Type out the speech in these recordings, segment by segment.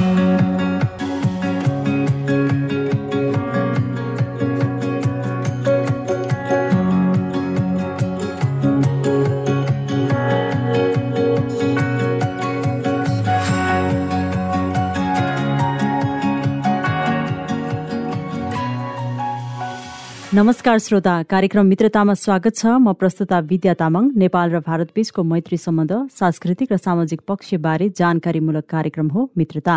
Thank you. नमस्कार श्रोता कार्यक्रम मित्रतामा स्वागत छ। म प्रस्तुता विद्या तामाङ नेपाल र भारत बीचको मैत्री सम्बन्ध सांस्कृतिक र सामाजिक पक्षबारे जानकारीमूलक कार्यक्रम हो मित्रता।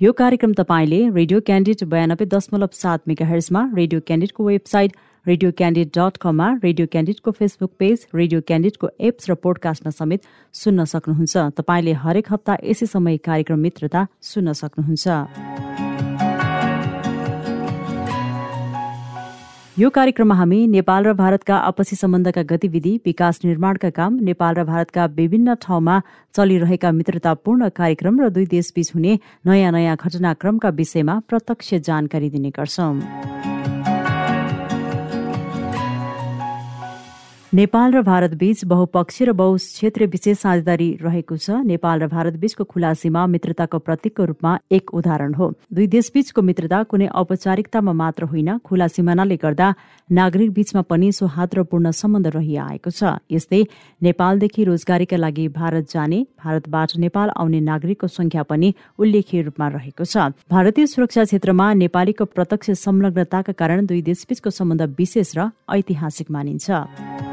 यो कार्यक्रम तपाईँले रेडियो क्यान्डिड बयानब्बे दशमलव सात मेगा हर्समा रेडियो क्यान्डिडको वेबसाइट रेडियो क्यान्डिड डट कममा रेडियो क्यान्डिडको फेसबुक पेज रेडियो क्यान्डिडको एप्स र पोडकास्टमा समेत सुन्न सक्नुहुन्छ। तपाईँले हरेक हप्ता यसै समय कार्यक्रम मित्रता सुन्न सक्नुहुन्छ। यो कार्यक्रममा हामी नेपाल र भारतका आपसी सम्बन्धका गतिविधि विकास निर्माणका काम नेपाल र भारतका विभिन्न ठाउँमा चलिरहेका मित्रतापूर्ण कार्यक्रम र दुई देशबीच हुने नयाँ नयाँ घटनाक्रमका विषयमा प्रत्यक्ष जानकारी दिने गर्छौं। नेपाल र भारत बीच बहुपक्षीय र बहुक्षेत्रीय विशेष साझेदारी रहेको छ। नेपाल र भारत बीचको खुला सीमा मित्रताको प्रतीकको रूपमा एक उदाहरण हो। दुई देशबीचको मित्रता कुनै औपचारिकतामा मात्र होइन। खुला सिमानाले गर्दा नागरिक बीचमा पनि सौहार्दपूर्ण सम्बन्ध रहिआएको छ। यस्तै नेपालदेखि रोजगारीका लागि भारत जाने भारतबाट नेपाल आउने नागरिकको संख्या पनि उल्लेख्य रूपमा रहेको छ। भारतीय सुरक्षा क्षेत्रमा नेपालीको प्रत्यक्ष संलग्नताका कारण दुई देशबीचको सम्बन्ध विशेष र ऐतिहासिक मानिन्छ।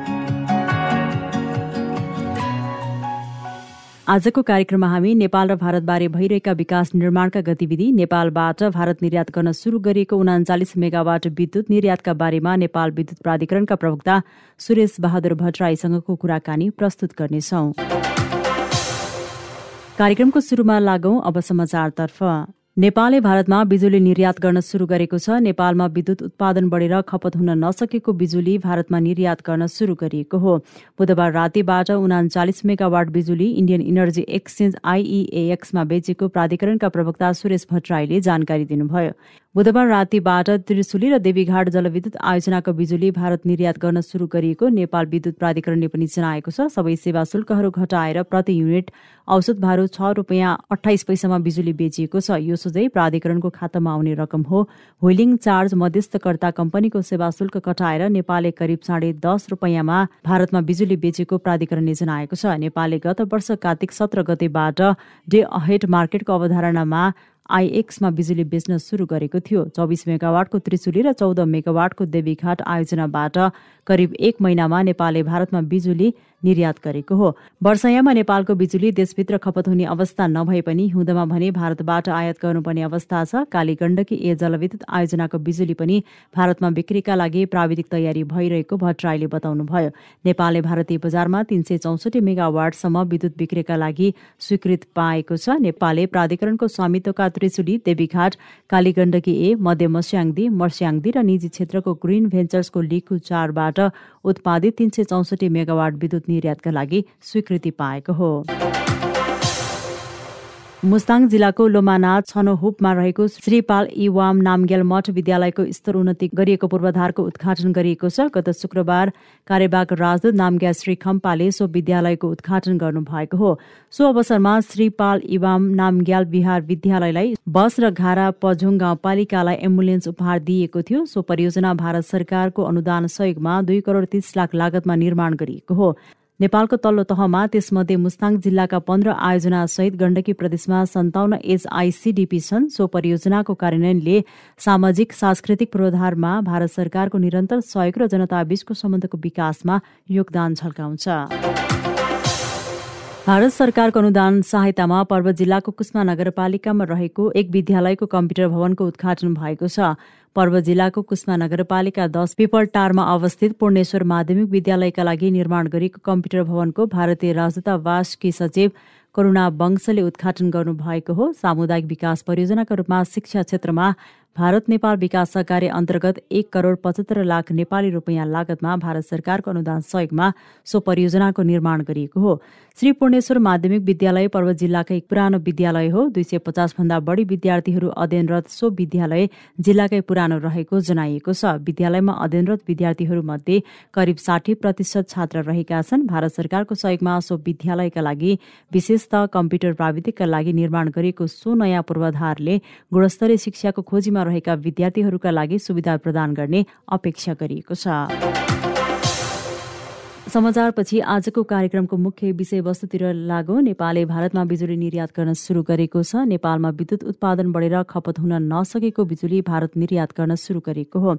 आजको कार्यक्रममा हामी नेपाल र भारतबारे भइरहेका विकास निर्माणका गतिविधि नेपालबाट भारत निर्यात गर्न सुरु गरिएको उनाचालिस मेगावाट विद्युत निर्यातका बारेमा नेपाल विद्युत प्राधिकरणका प्रवक्ता सुरेश बहादुर भट्टराईसँगको कुराकानी प्रस्तुत गर्नेछौ। कार्यक्रमको सुरुमा लागौं अब समाचारतर्फ। नेपालले भारतमा बिजुली निर्यात गर्न सुरु गरेको छ। नेपालमा विद्युत उत्पादन बढेर खपत हुन नसकेको बिजुली भारतमा निर्यात गर्न सुरु गरिएको हो। बुधबार रातिबाट उनाचालिस मेगावाट बिजुली इन्डियन इनर्जी एक्सचेन्ज आइइएक्समा बेचेको प्राधिकरणका प्रवक्ता सुरेश भट्टराईले जानकारी दिनुभयो। बुधबार रातिबाट त्रिशुली र देवीघाट जलविद्युत आयोजनाको बिजुली भारत निर्यात गर्न सुरु गरिएको नेपाल विद्युत प्राधिकरणले पनि जनाएको छ। सबै सेवा शुल्कहरू घटाएर प्रति युनिट औसत भारू छ रुपियाँ अठाइस पैसामा बिजुली बेचिएको छ। यो सोझै प्राधिकरणको खातामा आउने रकम हो। होइलिङ चार्ज मध्यस्थकर्ता कम्पनीको सेवा शुल्क घटाएर नेपालले करिब साढे दस रुपियाँमा भारतमा बिजुली बेचेको प्राधिकरणले जनाएको छ। नेपालले गत वर्ष कार्तिक सत्र गतेबाट डे अहेड मार्केटको अवधारणामा आइएक्समा बिजुली बेच्न सुरु गरेको थियो। चौबिस मेगावाटको त्रिशुली र चौध मेगावाटको देवीघाट आयोजनाबाट करिब एक महिनामा नेपालले भारतमा बिजुली निर्यात गरेको हो। वर्षयामा नेपालको बिजुली देशभित्र खपत हुने अवस्था नभए पनि हिउँदमा भने भारतबाट आयात गर्नुपर्ने अवस्था छ। काली गण्डकी ए जलविद्युत आयोजनाको बिजुली पनि भारतमा बिक्रीका लागि प्राविधिक तयारी भइरहेको भट्टराईले बताउनुभयो। नेपालले भारतीय बजारमा तीन सय चौसठी मेगावाटसम्म विद्युत बिक्रीका लागि स्वीकृत पाएको छ। नेपालले प्राधिकरणको स्वामित्वका त्रिशुली देवीघाट कालीगण्डकी ए मध्य मस्याङदी मर्स्याङदी र निजी क्षेत्रको ग्रिन भेन्चर्सको लिखु चारबाट उत्पादित तीन सय चौसठी मेगावाट विद्युत निर्यातका लागि स्वीकृति पाएको हो। मुस्ताङ जिल्लाको लोमानाथ छनोहुपमा रहेको श्रीपाल इवाम नामग्याल मठ विद्यालयको स्तर उन्नति गरिएको पूर्वाधारको उद्घाटन गरिएको छ। गत शुक्रबार कार्यवाहक राजदूत नामग्या श्री खम्पाले सो विद्यालयको उद्घाटन गर्नुभएको हो। सो अवसरमा श्रीपाल इवाम नामग्याल बिहार विद्यालयलाई बस र घारा पझोङ गाउँपालिकालाई एम्बुलेन्स उपहार दिएको थियो। सो परियोजना भारत सरकारको अनुदान सहयोगमा दुई करोड तीस लाख लागतमा निर्माण गरिएको हो। नेपालको तल्लो तहमा त्यसमध्ये मुस्ताङ जिल्लाका पन्ध्र आयोजना सहित गण्डकी प्रदेशमा सन्ताउन्न एचआइसिडिपी छन्। सो परियोजनाको कार्यान्वयनले सामाजिक सांस्कृतिक पूर्वाधारमा भारत सरकारको निरन्तर सहयोग र जनताबीचको सम्बन्धको विकासमा योगदान झल्काउँछ। भारत सरकारको अनुदान सहायतामा पर्वत जिल्लाको कुष्मा नगरपालिकामा रहेको एक विद्यालयको कम्प्युटर भवनको उद्घाटन भएको छ। पर्व जिल्लाको कुष्मा नगरपालिका दस पिपलटारमा अवस्थित पूर्णेश्वर माध्यमिक विद्यालयका लागि निर्माण गरिएको कम्प्युटर भवनको भारतीय राजदूतावासकी सचिव करुणा वंशले उद्घाटन गर्नुभएको हो। सामुदायिक विकास परियोजनाका रूपमा शिक्षा क्षेत्रमा भारत नेपाल विकास सहकारी अन्तर्गत एक करोड पचहत्तर लाख नेपाली रुपियाँ लागतमा भारत सरकारको अनुदान सहयोगमा सो परियोजनाको निर्माण गरिएको हो। श्री पूर्णेश्वर माध्यमिक विद्यालय पर्वत जिल्लाकै एक पुरानो विद्यालय हो। दुई सय पचासभन्दा बढी विद्यार्थीहरू अध्ययनरत सो विद्यालय जिल्लाकै पुरानो रहेको जनाइएको छ। विद्यालयमा अध्ययनरत विद्यार्थीहरूमध्ये करिब साठी प्रतिशत छात्र रहेका छन्। भारत सरकारको सहयोगमा सो विद्यालयका लागि विशेष त कम्प्युटर प्राविधिकका लागि निर्माण गरिएको सो नयाँ पूर्वाधारले गुणस्तरीय शिक्षाको खोजीमा रहेका विद्यार्थीहरूका लागि सुविधा प्रदान गर्ने अपेक्षा गरिएको छ। समाचारपछि आजको कार्यक्रमको मुख्य विषयवस्तुतिर लागो नेपालले भारतमा बिजुली निर्यात गर्न सुरु गरेको छ। नेपालमा विद्युत उत्पादन बढेर खपत हुन नसकेको बिजुली भारत निर्यात गर्न सुरु गरेको हो।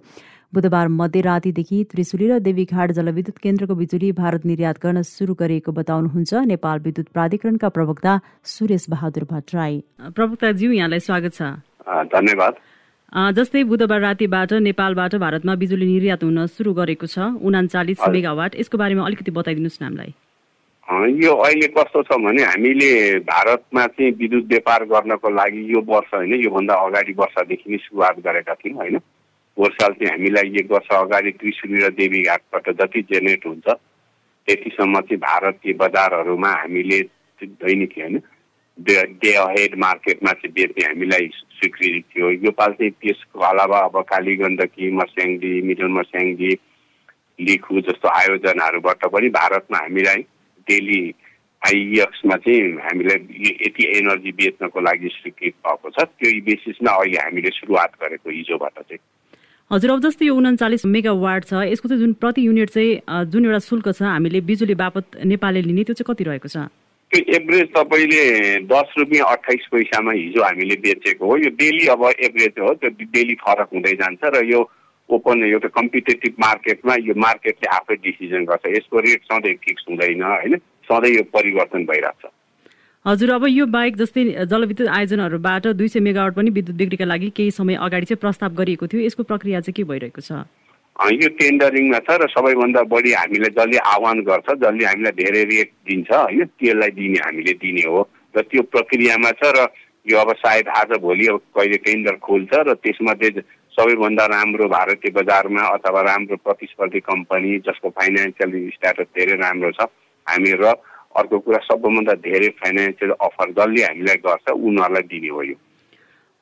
बुधबार मध्यरातीदेखि त्रिशुली र देवीघाट जलविद्युत केन्द्रको बिजुली भारत निर्यात गर्न सुरु गरेको बताउनुहुन्छ। नेपाल विद्युत प्राधिकरणका प्रवक्ता सुरेश बहादुर भट्टराई। प्रवक्ताज्यू यहाँलाई स्वागत छ। धन्यवाद। जस्तै बुधबार रातिबाट नेपालबाट भारतमा बिजुली निर्यात हुन सुरु गरेको छ। उनाचालिस मेगावाट। यसको बारेमा अलिकति बताइदिनुहोस् न हामीलाई। यो अहिले कस्तो छ भने हामीले भारतमा चाहिँ विद्युत व्यापार गर्नको लागि यो वर्ष होइन योभन्दा अगाडि वर्षदेखि नै सुरुवात गरेका थियौँ होइन। पोहोर साल चाहिँ हामीलाई एक वर्ष अगाडि त्रिशुली र देवीघाटबाट जति जेनेरेट हुन्छ त्यतिसम्म चाहिँ भारतीय बजारहरूमा हामीले दैनिक होइन डे अहेड मार्केटमा चाहिँ बेच्ने हामीलाई स्वीकृति थियो। योपाल चाहिँ त्यसको अलावा अब काली गण्डकी मर्स्याङदी मिडल मर्स्याङदी लिखु जस्तो आयोजनाहरूबाट पनि भारतमा हामीलाई डेली आइएक्समा चाहिँ हामीलाई यति एनर्जी बेच्नको लागि स्वीकृत भएको छ। त्यो बेसिसमा अहिले हामीले सुरुवात गरेको हिजोबाट चाहिँ। हजुर अब जस्तै यो उन्चालिस मेगावाट छ यसको चाहिँ जुन प्रति युनिट चाहिँ जुन एउटा शुल्क छ हामीले बिजुली बापत नेपालले लिने त्यो चाहिँ कति रहेको छ? त्यो एभरेज तपाईँले दस रुपियाँ अठाइस पैसामा हिजो हामीले बेचेको हो। यो डेली अब एभरेज हो त्यो डेली फरक हुँदै जान्छ र यो ओपन एउटा कम्पिटेटिभ मार्केटमा यो मार्केटले आफै डिसिजन गर्छ। यसको रेट सधैँ फिक्स हुँदैन होइन? सधैँ यो परिवर्तन भइरहेको छ हजुर अब यो बाहेक जस्तै जलविद्युत आयोजनाहरूबाट दुई सय मेगावट पनि विद्युत बिक्रीका लागि केही समय अगाडि चाहिँ प्रस्ताव गरिएको थियो। यसको प्रक्रिया चाहिँ के भइरहेको छ? यो टेन्डरिङमा छ र सबैभन्दा बढी हामीलाई जसले आह्वान गर्छ जसले हामीलाई धेरै रेट दिन्छ होइन त्यसलाई दिने हामीले दिने हो र त्यो प्रक्रियामा छ र यो अब सायद आज भोलि अब कहिले टेन्डर खोल्छ र त्यसमध्ये सबैभन्दा राम्रो भारतीय बजारमा अथवा राम्रो प्रतिस्पर्धी कम्पनी जसको फाइनेन्सियल स्ट्याटस धेरै राम्रो छ हामी र अर्को कुरा सबैभन्दा धेरै फाइनेन्सियल अफर जसले हामीलाई गर्छ उनीहरूलाई दिने हो यो।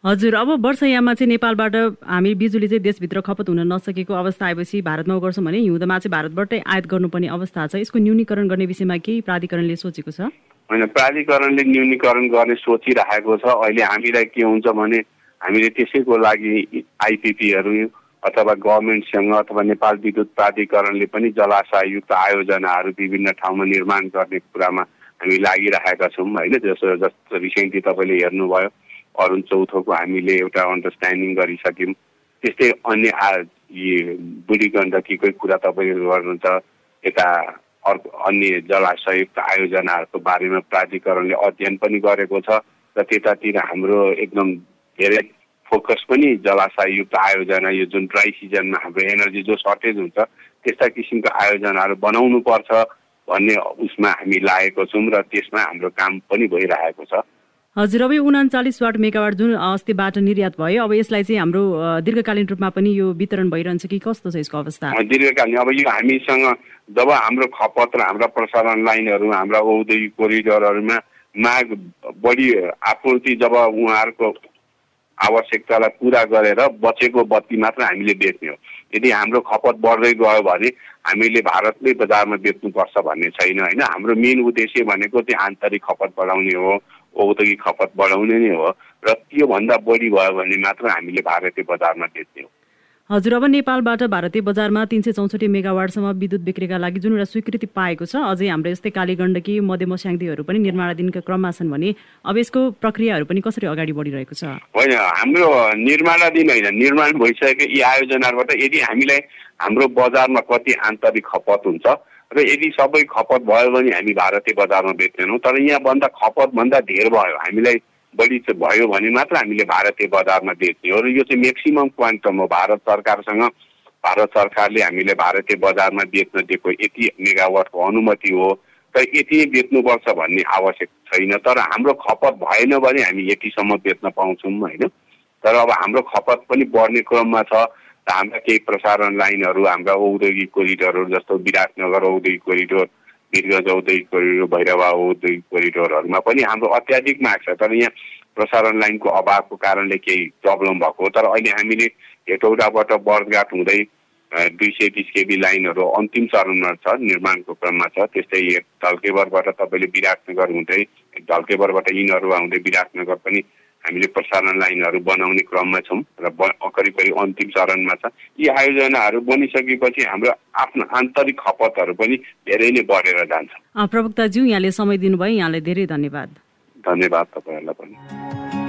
हजुर अब वर्षयाममा चाहिँ नेपालबाट हामी बिजुली चाहिँ देशभित्र खपत हुन नसकेको अवस्था आएपछि भारतमा गर्छौँ भने हिउँदमा चाहिँ भारतबाटै आयात गर्नुपर्ने अवस्था छ। यसको न्यूनीकरण गर्ने विषयमा केही प्राधिकरणले सोचेको छ? होइन प्राधिकरणले न्यूनीकरण गर्ने सोचिरहेको छ। अहिले हामीलाई के हुन्छ भने हामीले त्यसैको लागि आइपिपीहरू अथवा गभर्मेन्टसँग अथवा नेपाल विद्युत प्राधिकरणले पनि जलाशययुक्त आयोजनाहरू विभिन्न ठाउँमा निर्माण गर्ने कुरामा हामी लागिरहेका छौँ। होइन जस्तो जस्तो रिसेन्टली तपाईँले हेर्नुभयो। अरुण चौथोको हामीले एउटा अन्डरस्ट्यान्डिङ गरिसक्यौँ। त्यस्तै अन्य बुढी गण्डकीकै कुरा तपाईँले गर्नुहुन्छ यता अर्को अन्य जलाशयुक्त आयोजनाहरूको बारेमा प्राधिकरणले अध्ययन पनि गरेको छ र त्यतातिर हाम्रो एकदम धेरै फोकस पनि जलाशययुक्त आयोजना यो जुन ड्राई सिजनमा हाम्रो एनर्जी जो सर्टेज हुन्छ त्यस्ता किसिमको आयोजनाहरू बनाउनु पर्छ भन्ने उसमा हामी लागेको छौँ र त्यसमा हाम्रो काम पनि भइरहेको छ। हजुर अब यो उनाचालिस वाट मेगावाट जुन अस्तिबाट निर्यात भयो अब यसलाई चाहिँ हाम्रो दीर्घकालीन रूपमा पनि यो वितरण भइरहन्छ कि कस्तो छ यसको अवस्था? दीर्घकालीन। अब यो हामीसँग जब हाम्रो खपत र हाम्रा प्रसारण लाइनहरू हाम्रा औद्योगिक कोरिडोरहरूमा माग बढी आपूर्ति जब उहाँहरूको आवश्यकतालाई पुरा गरेर बचेको बत्ती मात्र हामीले बेच्ने हो। यदि हाम्रो खपत बढ्दै गयो भने हामीले भारतकै बजारमा बेच्नुपर्छ भन्ने छैन होइन? हाम्रो मेन उद्देश्य भनेको चाहिँ आन्तरिक खपत बढाउने हो औद्योगिक खपत बढाउने नै हो र त्योभन्दा बढी भयो भने मात्र हामीले भारतीय बजारमा बेच्ने हो। हजुर अब नेपालबाट भारतीय बजारमा तिन सय चौसठी मेगावाटसम्म विद्युत बिक्रीका लागि जुन एउटा स्वीकृति पाएको छ अझै हाम्रो यस्तै काली गण्डकी मध्य मस्याङदीहरू पनि निर्माणाधीनका क्रममा छन् भने अब यसको प्रक्रियाहरू पनि कसरी अगाडि बढिरहेको छ? होइन हाम्रो निर्माणाधीन होइन निर्माण भइसकेको यी आयोजनाबाट यदि हामीलाई हाम्रो बजारमा कति आन्तरिक खपत हुन्छ र यदि सबै खपत भयो भने हामी भारतीय बजारमा बेच्दैनौँ तर यहाँभन्दा खपतभन्दा धेर भयो। हामीलाई बढी चाहिँ भयो भने मात्र हामीले भारतीय बजारमा बेच्ने हो। र यो चाहिँ मेक्सिमम क्वान्टम हो। भारत सरकारसँग भारत सरकारले हामीले भारतीय बजारमा बेच्न दिएको यति मेगावाटको अनुमति हो। र यति नै बेच्नुपर्छ भन्ने आवश्यक छैन। तर हाम्रो खपत भएन भने हामी यतिसम्म बेच्न पाउँछौँ होइन? तर अब हाम्रो खपत पनि बढ्ने क्रममा छ। हाम्रा केही प्रसारण लाइनहरू हाम्रा औद्योगिक कोरिडोरहरू जस्तो विराटनगर औद्योगिक कोरिडोर वीरगञ्ज औद्योगिक कोरिडोर भैरवा औद्योगिक कोरिडोरहरूमा पनि हाम्रो अत्याधिक माग छ तर यहाँ प्रसारण लाइनको अभावको कारणले केही प्रब्लम भएको तर अहिले हामीले हेटौडाबाट बर्दघाट हुँदै दुई सय बिस केबी लाइनहरू अन्तिम चरणमा छ निर्माणको क्रममा छ त्यस्तै ढल्केबरबाट तपाईँले विराटनगर हुँदै ढल्केबरबाट यिनीहरू आउँदै विराटनगर पनि हामीले प्रसारण लाइनहरू बनाउने क्रममा छौँ र करिब करिब अन्तिम चरणमा छ। यी आयोजनाहरू बनिसकेपछि हाम्रो आफ्नो आन्तरिक खपतहरू पनि धेरै नै बढेर जान्छ। प्रवक्ताज्यू यहाँले समय दिनुभयो। यहाँलाई धेरै धन्यवाद। धन्यवाद तपाईँहरूलाई पनि।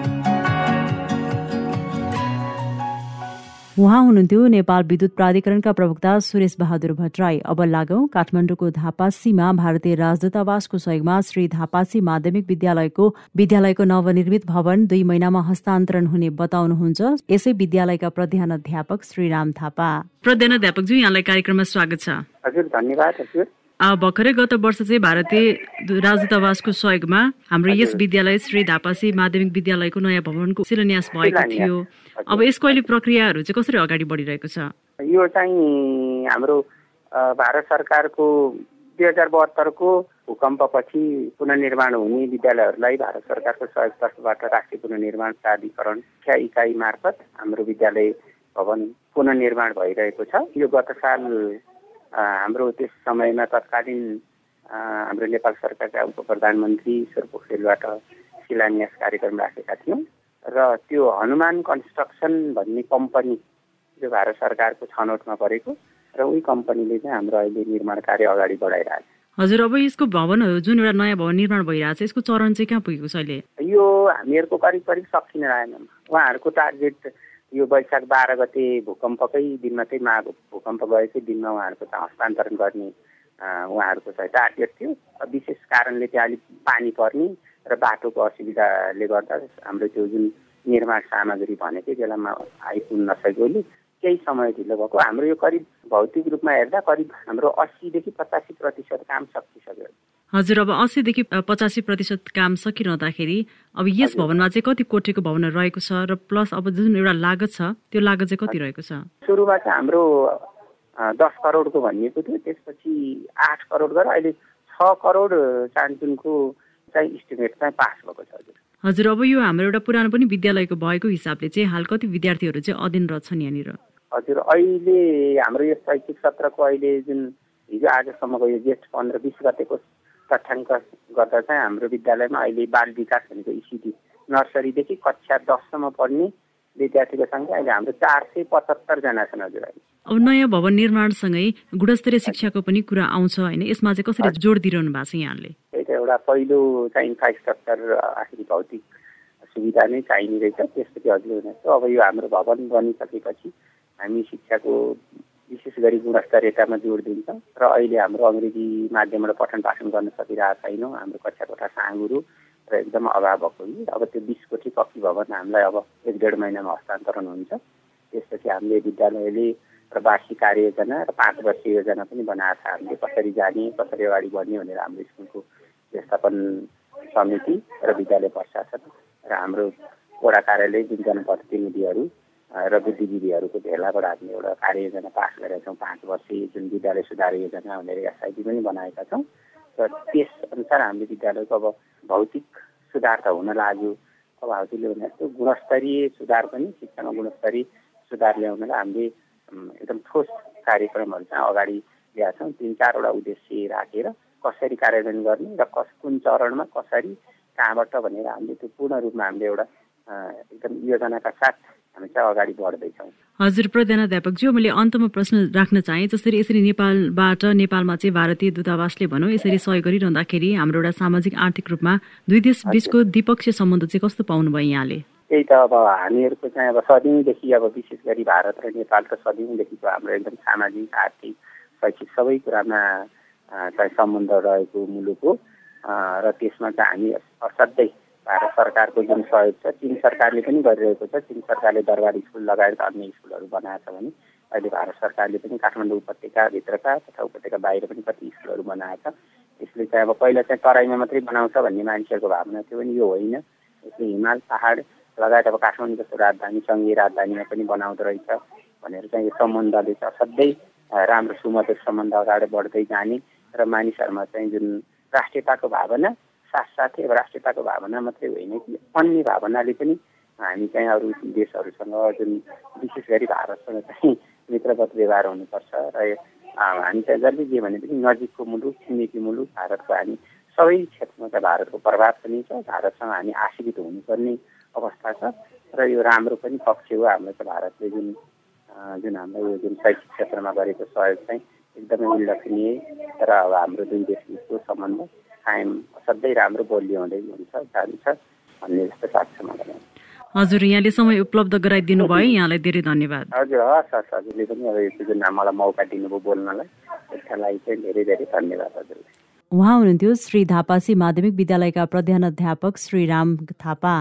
उहाँ हुनुहुन्थ्यो नेपाल विद्युत प्राधिकरणका प्रवक्ता सुरेश बहादुर भट्टराई। अब लागौं काठमाडौँको धापासीमा भारतीय राजदूतावासको सहयोगमा श्री धापासी माध्यमिक विद्यालयको विद्यालयको नवनिर्मित भवन दुई महिनामा हस्तान्तरण हुने बताउनुहुन्छ। यसै विद्यालयका प्रधानाध्यापक श्रीराम थापा। प्रधानाध्यापकज्यू यहाँलाई कार्यक्रममा स्वागत छ। हजुर धन्यवाद हजुर। भर्खरै गत वर्ष चाहिँ भारतीय राजदूतावासको सहयोगमा हाम्रो यस विद्यालय श्री धापासी माध्यमिक विद्यालयको नयाँ भवनको शिलान्यास भएको थियो। अब यसको अहिले प्रक्रियाहरू चाहिँ कसरी अगाडि बढिरहेको छ? यो चाहिँ हाम्रो भारत सरकारको दुई हजार बहत्तरको भूकम्पपछि पुननिर्माण हुने विद्यालयहरूलाई भारत सरकारको सहयोग तर्फबाट राष्ट्रिय पुननिर्माण प्राधिकरण शिक्षा इकाइ मार्फत हाम्रो विद्यालय भवन पुननिर्माण भइरहेको छ। यो गत साल हाम्रो त्यस समयमा तत्कालीन हाम्रो नेपाल सरकारका उप प्रधानमन्त्री ईश्वर पोखरेलबाट शिलान्यास कार्यक्रम राखेका थियौँ र त्यो हनुमान कन्स्ट्रक्सन भन्ने कम्पनी जो भारत सरकारको छनौटमा परेको र उही कम्पनीले चाहिँ हाम्रो अहिले निर्माण कार्य अगाडि बढाइरहेको छ। हजुर अब यसको भवनहरू जुन एउटा नयाँ भवन निर्माण भइरहेको छ यसको चरण चाहिँ कहाँ पुगेको छ अहिले? यो हामीहरूको करिब करिब सकिन आएन। उहाँहरूको टार्गेट यो वैशाख बाह्र गते भूकम्पकै दिनमा चाहिँ मा भूकम्प गएकै दिनमा उहाँहरूको चाहिँ हस्तान्तरण गर्ने उहाँहरूको चाहिँ टार्गेट थियो। विशेष कारणले चाहिँ अलिक पानी पर्ने र बाटोको असुविधाले गर्दा हाम्रो त्यो जुन निर्माण सामग्री भनेकै बेलामा आइपुग्न नसकेकोले केही समय ढिलो भएको। हाम्रो यो करिब भौतिक रूपमा हेर्दा करिब हाम्रो अस्सीदेखि पचासी प्रतिशत काम सकिसक्यो हजुर अब अस्सीदेखि पचासी प्रतिशत काम सकिरहँदाखेरि अब यस भवनमा चाहिँ कति कोठेको भवनहरू रहेको छ र प्लस अब जुन एउटा लागत छ त्यो लागत चाहिँ कति रहेको छ? सुरुमा चाहिँ हाम्रो दस करोडको भनिएको थियो त्यसपछि आठ करोड गरेर अहिले छ करोड चान्चुनको चाहिँ इस्टिमेट चाहिँ पास भएको छ हजुर। हजुर अब यो हाम्रो एउटा पुरानो पनि विद्यालयको भएको हिसाबले चाहिँ हाल कति विद्यार्थीहरू चाहिँ अध्ययनरत छन् यहाँनिर? हजुर अहिले हाम्रो यो शैक्षिक सत्रको अहिले जुन हिजो आजसम्मको यो जेठ पन्ध्र बिस गतेको तथ्याङ्क गर्दा चाहिँ हाम्रो विद्यालयमा अहिले बाल विकास भनेको इसिडी नर्सरीदेखि कक्षा दससम्म पढ्ने विद्यार्थीको सङ्ख्या अहिले हाम्रो चार सय पचहत्तरजना छन् हजुर अहिले। अब नयाँ भवन निर्माणसँगै गुणस्तरीय शिक्षाको पनि कुरा आउँछ होइन यसमा चाहिँ कसरी जोड दिइरहनु भएको छ यहाँले? त्यही त एउटा पहिलो चाहिँ इन्फ्रास्ट्रक्चर आखिर भौतिक सुविधा नै चाहिने रहेछ त्यसपछि हजुर अब यो हाम्रो भवन बनिसकेपछि हामी शिक्षाको विशेष गरी गुणस्तरीयतामा जोड दिन्छौँ। र अहिले हाम्रो अङ्ग्रेजी माध्यमबाट पठन पाठन गर्न सकिरहेको छैनौँ। हाम्रो कक्षा कोठा साँगुरो र एकदम अभाव भएको कि। अब त्यो बिस कोठी कक्षी भवन हामीलाई अब एक डेढ महिनामा हस्तान्तरण हुन्छ। त्यसपछि हामीले विद्यालयले र वार्षिक कार्ययोजना र पाँच वर्ष योजना पनि बनाएको छ। हामीले कसरी जाने कसरी अगाडि बढ्ने भनेर हाम्रो स्कुलको व्यवस्थापन समिति र विद्यालय प्रशासन र हाम्रो वडा कार्यालय जुन जनप्रतिनिधिहरू र बुद्धिजीवीहरूको भेलाबाट हामीले एउटा कार्ययोजना पास गरेका छौँ। पाँच वर्ष जुन विद्यालय सुधार योजना भनेर एसआइटी पनि बनाएका छौँ। र त्यसअनुसार हामीले विद्यालयको अब भौतिक सुधार त हुन लाग्यो। अब हजुरले भने जस्तो गुणस्तरीय सुधार पनि शिक्षामा गुणस्तरीय सुधार ल्याउनलाई हामीले एकदम ठोस कार्यक्रमहरू चाहिँ अगाडि ल्याएका छौँ। तिन चारवटा उद्देश्य राखेर कसरी कार्यान्वयन गर्ने र कस कुन चरणमा कसरी कहाँबाट भनेर हामीले त्यो पूर्ण रूपमा हामीले एउटा एकदम योजनाका साथ हामी चाहिँ अगाडि बढ्दैछौँ। हजुर प्रधानाध्यापकज्यू मैले अन्तमा प्रश्न राख्न चाहेँ जसरी यसरी नेपालबाट नेपालमा चाहिँ भारतीय दूतावासले भनौँ यसरी सहयोग गरिरहँदाखेरि हाम्रो एउटा सामाजिक आर्थिक रूपमा दुई देश बिचको द्विपक्षीय सम्बन्ध चाहिँ कस्तो पाउनुभयो यहाँले? त्यही त अब हामीहरूको चाहिँ अब सदियौँदेखि अब विशेष गरी भारत र नेपाल त सदियौँदेखिको हाम्रो एकदम सामाजिक आर्थिक शैक्षिक सबै कुरामा चाहिँ सम्बन्ध रहेको मुलुक हो। र त्यसमा चाहिँ हामी असाध्यै भारत सरकारको जुन सहयोग छ चिन सरकारले पनि गरिरहेको छ। चिन सरकारले दरबार स्कुल लगायत अन्य स्कुलहरू बनाएको छ भने अहिले भारत सरकारले पनि काठमाडौँ उपत्यकाभित्रका तथा उपत्यका बाहिर पनि कति स्कुलहरू बनाएको छ। यसले चाहिँ अब पहिला चाहिँ तराईमा मात्रै बनाउँछ भन्ने मान्छेहरूको भावना थियो भने यो होइन। यसले हिमाल पहाड लगायत अब काठमाडौँ जस्तो राजधानी सङ्घीय राजधानीमा पनि बनाउँदो रहेछ भनेर चाहिँ यो सम्बन्धले चाहिँ असाध्यै राम्रो सुमधुर सम्बन्ध अगाडि बढ्दै जाने र मानिसहरूमा चाहिँ जुन राष्ट्रियताको भावना साथसाथै राष्ट्रियताको भावना मात्रै होइन कि अन्य भावनाले पनि हामी चाहिँ अरू देशहरूसँग जुन विशेष गरी भारतसँग चाहिँ मित्रवत व्यवहार हुनुपर्छ र हामी चाहिँ जसले के भने पनि नजिकको मुलुक छिमेकी मुलुक भारतको हामी सबै क्षेत्रमा चाहिँ भारतको प्रभाव पनि छ भारतसँग हामी आश्रित हुनुपर्ने अवस्था छ र यो राम्रो पनि पक्ष हो हाम्रो चाहिँ भारतले जुन जुन हाम्रो यो जुन शैक्षिक क्षेत्रमा गरेको सहयोग चाहिँ एकदमै उल्लेखनीय र अब हाम्रो दुई देशबिचको सम्बन्ध कायम असाध्यै राम्रो बलियो हुँदै हुन्छ जान्छ भन्ने जस्तो लाग्छ मलाई। हजुर यहाँले समय उपलब्ध गराइदिनु भयो यहाँलाई धेरै धन्यवाद। हजुर हस् हस् हजुरले पनि अब जुन मलाई मौका दिनुभयो बोल्नलाई। त्यसका लागि चाहिँ धेरै धेरै धन्यवाद हजुरलाई उहाँ हुनुहुन्थ्यो श्री धापासी माध्यमिक विद्यालयका प्रधानाध्यापक श्री राम थापा।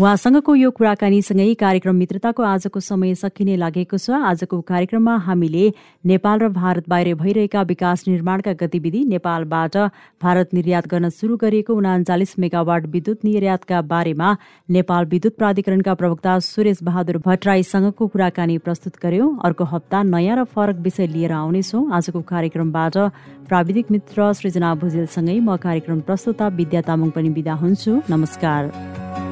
उहाँसँगको यो कुराकानीसँगै कार्यक्रम मित्रताको आजको समय सकिने लागेको छ। आजको कार्यक्रममा हामीले नेपाल र भारत बाहिर भइरहेका विकास निर्माणका गतिविधि नेपालबाट भारत निर्यात गर्न सुरु गरिएको उनाचालिस मेगावाट विद्युत निर्यातका बारेमा नेपाल विद्युत प्राधिकरणका प्रवक्ता सुरेश बहादुर भट्टराईसँगको कुराकानी प्रस्तुत गर्यौं। अर्को हप्ता नयाँ र फरक विषय लिएर आउनेछौ। आजको कार्यक्रमबाट प्राविधिक मित्र सृजना भुजेलसँगै म कार्यक्रम प्रस्तुता विद्या तामाङ पनि विदा हुन्छु। नमस्कार।